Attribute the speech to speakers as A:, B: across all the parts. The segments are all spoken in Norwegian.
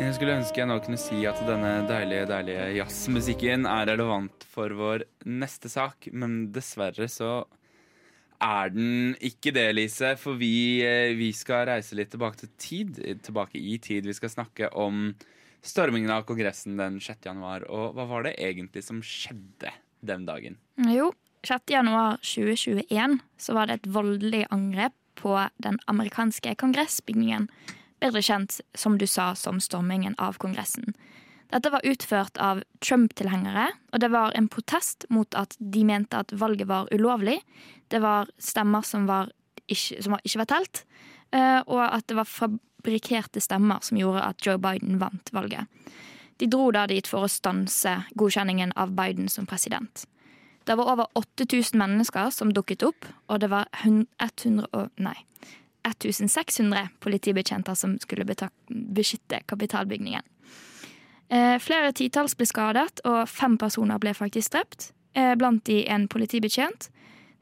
A: Jeg skulle ønske jeg nå kunne si at denne deilige, deilige jazzmusikken er relevant for vår neste sak, men dessverre så er den ikke det, Lise. For vi, eh, vi skal reise litt tilbake til tid. Tilbake i tid. Vi skal snakke om stormingen av Kongressen den 6. januar. Og hva var det egentlig som skjedde den dagen?
B: Jo, 6. januar 2021 så var det et voldelig angrep på den amerikanske kongressbygningen. Bedre kjent, som du sa, som stormingen av Kongressen. Dette var utført av Trump-tilhengere, og det var en protest mot at de mente at valget var ulovlig. Det var stemmer som, var ikke, som ikke var telt, eh, og at det var fabrikkerte stemmer som gjorde at Joe Biden vant valget. De dro da dit for å stanse godkjenningen av Biden som president. Det var over 8000 mennesker som dukket opp, og det var 100, og, nei, 1600 politibetjenter som skulle beskytte kapitalbygningen. Eh, flere titalls ble skadet, og fem personer ble faktisk drept. Eh, blant de en politibetjent.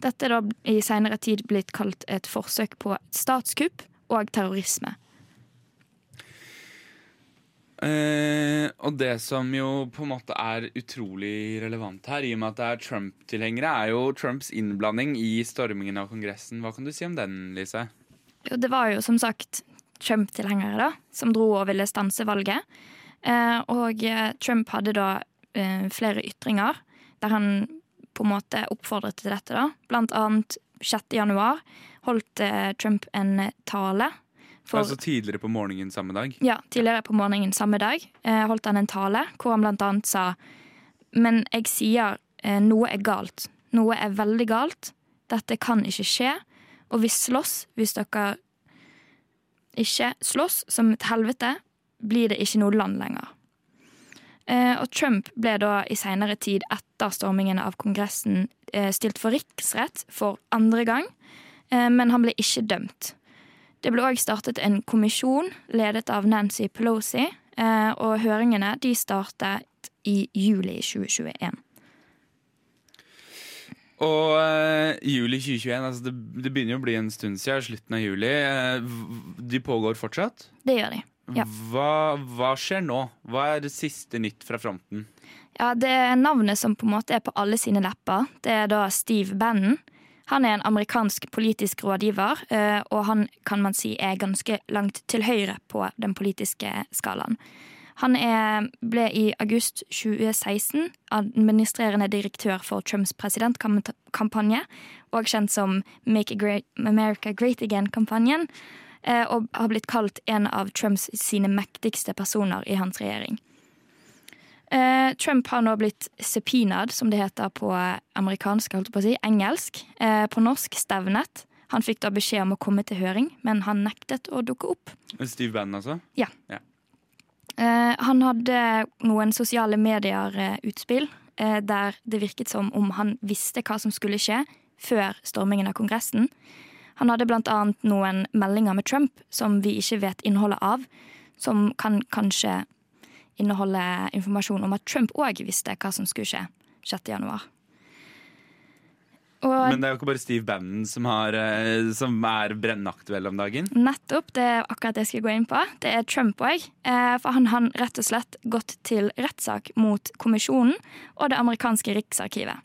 B: Dette er da i seinere tid blitt kalt et forsøk på statskupp og terrorisme.
A: Eh, og det som jo på en måte er utrolig relevant her, i og med at det er Trump-tilhengere, er jo Trumps innblanding i stormingen av Kongressen. Hva kan du si om den, Lise?
B: Jo, det var jo som sagt Trump-tilhengere da, som dro og ville stanse valget. Eh, og eh, Trump hadde da eh, flere ytringer der han på en måte oppfordret til dette. da. Blant annet 6. januar holdt eh, Trump en tale
A: For, altså tidligere på morgenen samme dag?
B: Ja, tidligere på morgenen samme dag eh, holdt han en tale hvor han blant annet sa Men jeg sier eh, noe er galt. Noe er veldig galt. Dette kan ikke skje. Og vi slåss hvis dere ikke slåss som et helvete, blir det ikke noe land lenger. Eh, og Trump ble da i seinere tid, etter stormingen av Kongressen, eh, stilt for riksrett for andre gang, eh, men han ble ikke dømt. Det ble òg startet en kommisjon ledet av Nancy Pelosi, og høringene de startet i juli 2021.
A: Og uh, juli 2021, altså det, det, begynner jo å bli en stund siden, slutten av juli. Uh, de pågår fortsatt?
B: Det gjør de. Ja.
A: Hva, hva, skjer nå? Hva er det siste nytt fra fronten?
B: Ja, Det er navnet som på en måte er på alle sine lepper. Det er da Steve Bannon. Han er en amerikansk politisk rådgiver, uh, og han kan man si er ganske langt til høyre på den politiske skalaen. Han er, ble i august 2016 administrerende direktør for Trumps presidentkampanje, og kjent som Make America Great Again-kampanjen, eh, og har blitt kalt en av Trumps sine mektigste personer i hans regjering. Eh, Trump har nå blitt subpoenaed, som det heter på amerikansk, holdt på å si, engelsk, eh, på norsk stevnet. Han fikk da beskjed om å komme til høring, men han nektet å dukke opp.
A: Steve Bannon, altså?
B: Ja. ja. Uh, han hadde noen sosiale medier-utspill uh, der det virket som om han visste hva som skulle skje før stormingen av Kongressen. Han hadde annet noen meldinger med Trump som vi ikke vet innholdet av, som kan kanskje inneholde informasjon om at Trump òg visste hva som skulle skje 6. januar.
A: Og, Men det er jo ikke bare Steve Bannon som, har, eh, som er brennaktuell om dagen?
B: Nettopp. Det er akkurat det jeg skal gå inn på. Det er Trump òg. Eh, for han har rett og slett gått til rettssak mot kommisjonen og det amerikanske riksarkivet.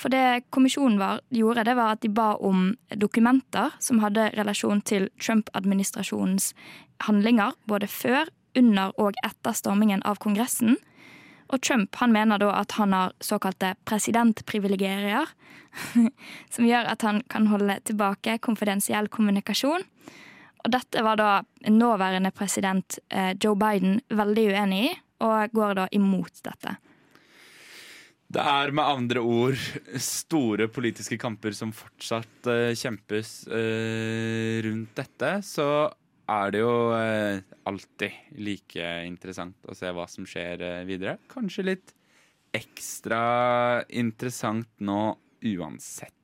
B: For det kommisjonen var, gjorde, det var at de ba om dokumenter som hadde relasjon til Trump-administrasjonens handlinger både før, under og etter stormingen av Kongressen. Og Trump han mener da at han har såkalte presidentprivilegerier, som gjør at han kan holde tilbake konfidensiell kommunikasjon. Og dette var da nåværende president eh, Joe Biden veldig uenig i, og går da imot dette.
A: Det er med andre ord store politiske kamper som fortsatt uh, kjempes uh, rundt dette. Så er det jo uh, alltid like interessant å se hva som skjer videre. Kanskje litt ekstra interessant nå uansett.